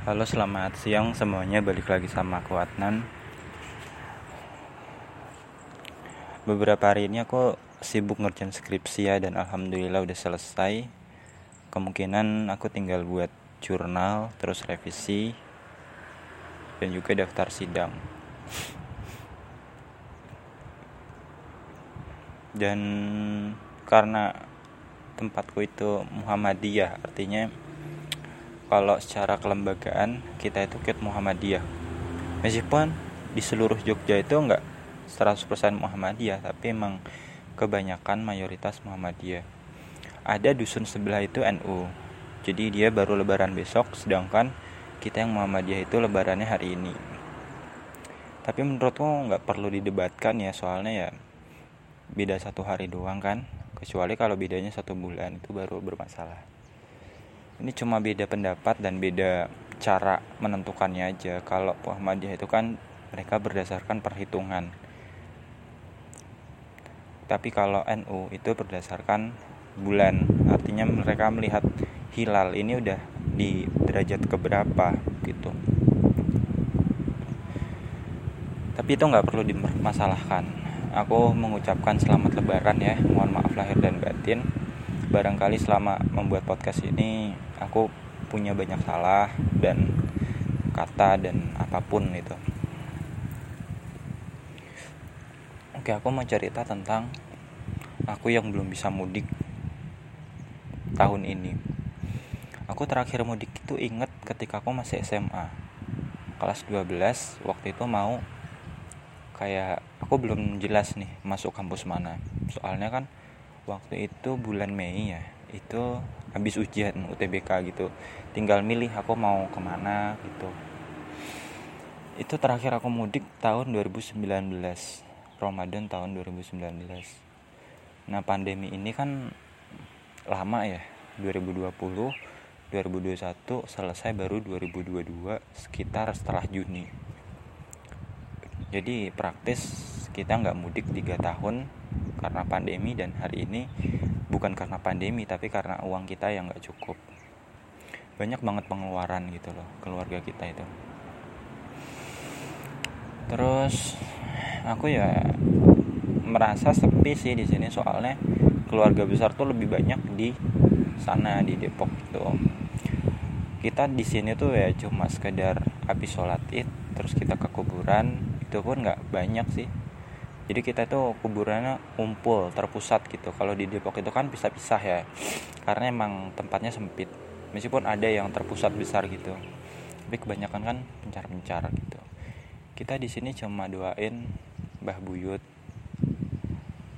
Halo selamat siang semuanya. Balik lagi sama aku Adnan. Beberapa hari ini aku sibuk ngerjain skripsi ya dan alhamdulillah udah selesai. Kemungkinan aku tinggal buat jurnal terus revisi Dan juga daftar sidang. Dan karena tempatku itu Muhammadiyah artinya kalau secara kelembagaan kita itu KIT Muhammadiyah. Meskipun di seluruh Jogja itu enggak 100% Muhammadiyah tapi emang kebanyakan mayoritas Muhammadiyah. Ada dusun sebelah itu NU jadi dia baru lebaran besok sedangkan kita yang Muhammadiyah itu lebarannya hari ini. Tapi menurutku nggak perlu didebatkan ya soalnya ya beda satu hari doang kan. Kecuali kalau bedanya satu bulan itu baru bermasalah ini cuma beda pendapat dan beda cara menentukannya aja. Kalau Muhammadiyah itu kan mereka berdasarkan perhitungan. Tapi kalau NU itu berdasarkan bulan. Artinya mereka melihat hilal ini udah di derajat keberapa gitu. Tapi itu nggak perlu dimasalahkan aku mengucapkan selamat lebaran ya. Mohon maaf lahir dan batin barangkali selama membuat podcast ini aku punya banyak salah dan kata dan apa pun itu. Oke aku mau cerita tentang aku yang belum bisa mudik tahun ini. Aku terakhir mudik itu inget ketika aku masih SMA kelas 12 waktu itu mau kayak aku belum jelas nih masuk kampus mana. Soalnya kan waktu itu bulan Mei ya itu habis ujian UTBK gitu. Tinggal milih aku mau ke mana gitu. Itu terakhir aku mudik tahun 2019 Ramadan tahun 2019 nah pandemi ini kan lama ya 2020 2021 selesai baru 2022 sekitar setelah Juni. Jadi praktis kita nggak mudik 3 tahun karena pandemi dan hari ini bukan karena pandemi tapi karena uang kita yang nggak cukup. Banyak banget pengeluaran gitu loh keluarga kita itu. Terus aku ya merasa sepi sih di sini soalnya keluarga besar tuh lebih banyak di sana di Depok itu kita di sini tuh ya cuma sekedar habis sholat id terus kita ke kuburan itu pun nggak banyak sih jadi kita itu kuburannya kumpul terpusat gitu. Kalau di Depok itu kan pisah-pisah ya. Karena emang tempatnya sempit. Meskipun ada yang terpusat besar gitu. Tapi kebanyakan kan pencar-pencar gitu. Kita di sini cuma doain Mbah Buyut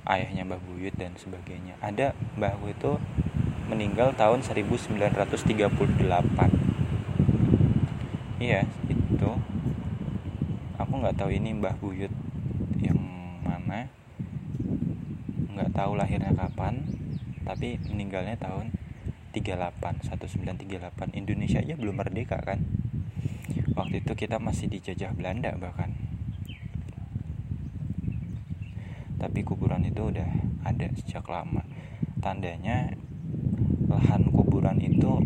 ayahnya Mbah Buyut dan sebagainya. Ada Mbahku itu meninggal tahun 1938 iya itu. Aku nggak tahu ini Mbah Buyut nggak tahu lahirnya kapan tapi meninggalnya tahun 38 1938 Indonesia aja belum merdeka kan? Waktu itu kita masih dijajah Belanda bahkan. Tapi kuburan itu udah ada sejak lama. Tandanya lahan kuburan itu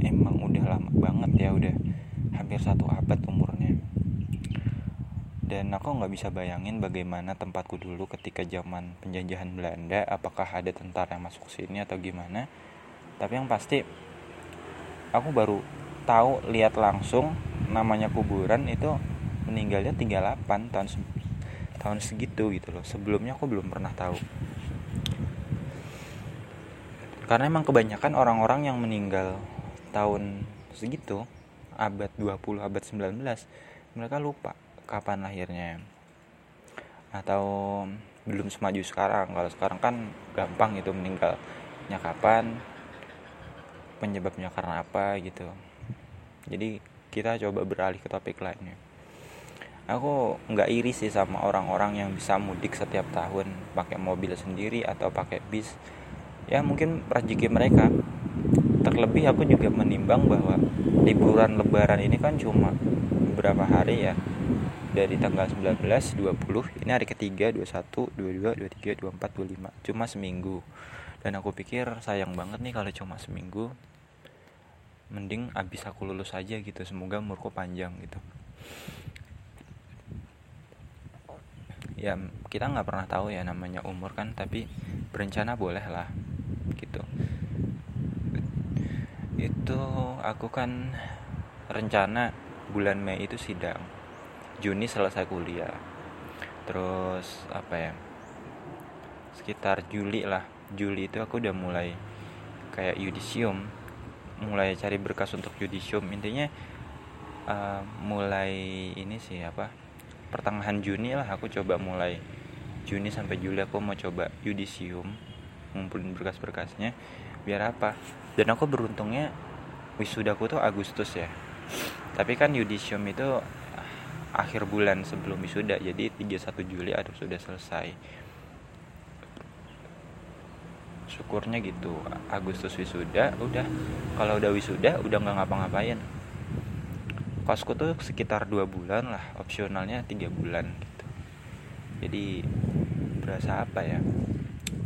emang udah lama banget ya udah hampir satu abad umurnya dan aku nggak bisa bayangin bagaimana tempatku dulu ketika zaman penjajahan Belanda apakah ada tentara yang masuk sini atau gimana. Tapi yang pasti aku baru tahu lihat langsung namanya kuburan itu meninggalnya 38 tahun tahun segitu gitu loh. Sebelumnya aku belum pernah tahu. Karena emang kebanyakan orang-orang yang meninggal tahun segitu abad 20 abad 19 mereka lupa kapan lahirnya. Atau belum semaju sekarang. Kalau sekarang kan gampang itu meninggalnya kapan penyebabnya karena apa gitu. Jadi kita coba beralih ke topik lainnya. Aku nggak iri sih sama orang-orang yang bisa mudik setiap tahun pakai mobil sendiri atau pakai bis. Ya mungkin rezeki mereka. Terlebih aku juga menimbang bahwa liburan lebaran ini kan cuma beberapa hari ya dari tanggal 19, 20 ini hari ketiga 21, 22, 23, 24, 25 cuma seminggu. Dan aku pikir sayang banget nih kalau cuma seminggu. Mending abis aku lulus aja gitu semoga umurku panjang gitu. Ya kita nggak pernah tahu ya namanya umur kan tapi berencana boleh lah gitu. Itu aku kan rencana bulan Mei itu sidang Juni selesai kuliah. Terus apa ya sekitar Juli lah. Juli itu aku udah mulai kayak yudisium. Mulai cari berkas untuk yudisium. Intinya uh, mulai ini sih apa pertengahan Juni lah aku coba mulai. Juni sampai Juli aku mau coba yudisium ngumpulin berkas-berkasnya. Biar apa? Dan aku beruntungnya wisudaku tuh Agustus ya. Tapi kan yudisium itu akhir bulan sebelum wisuda jadi 31 Juli harus sudah selesai. Syukurnya gitu Agustus wisuda udah. Kalau udah wisuda udah nggak ngapa-ngapain. Kosku tuh sekitar dua bulan lah opsionalnya tiga bulan gitu. Jadi berasa apa ya?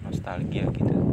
Nostalgia gitu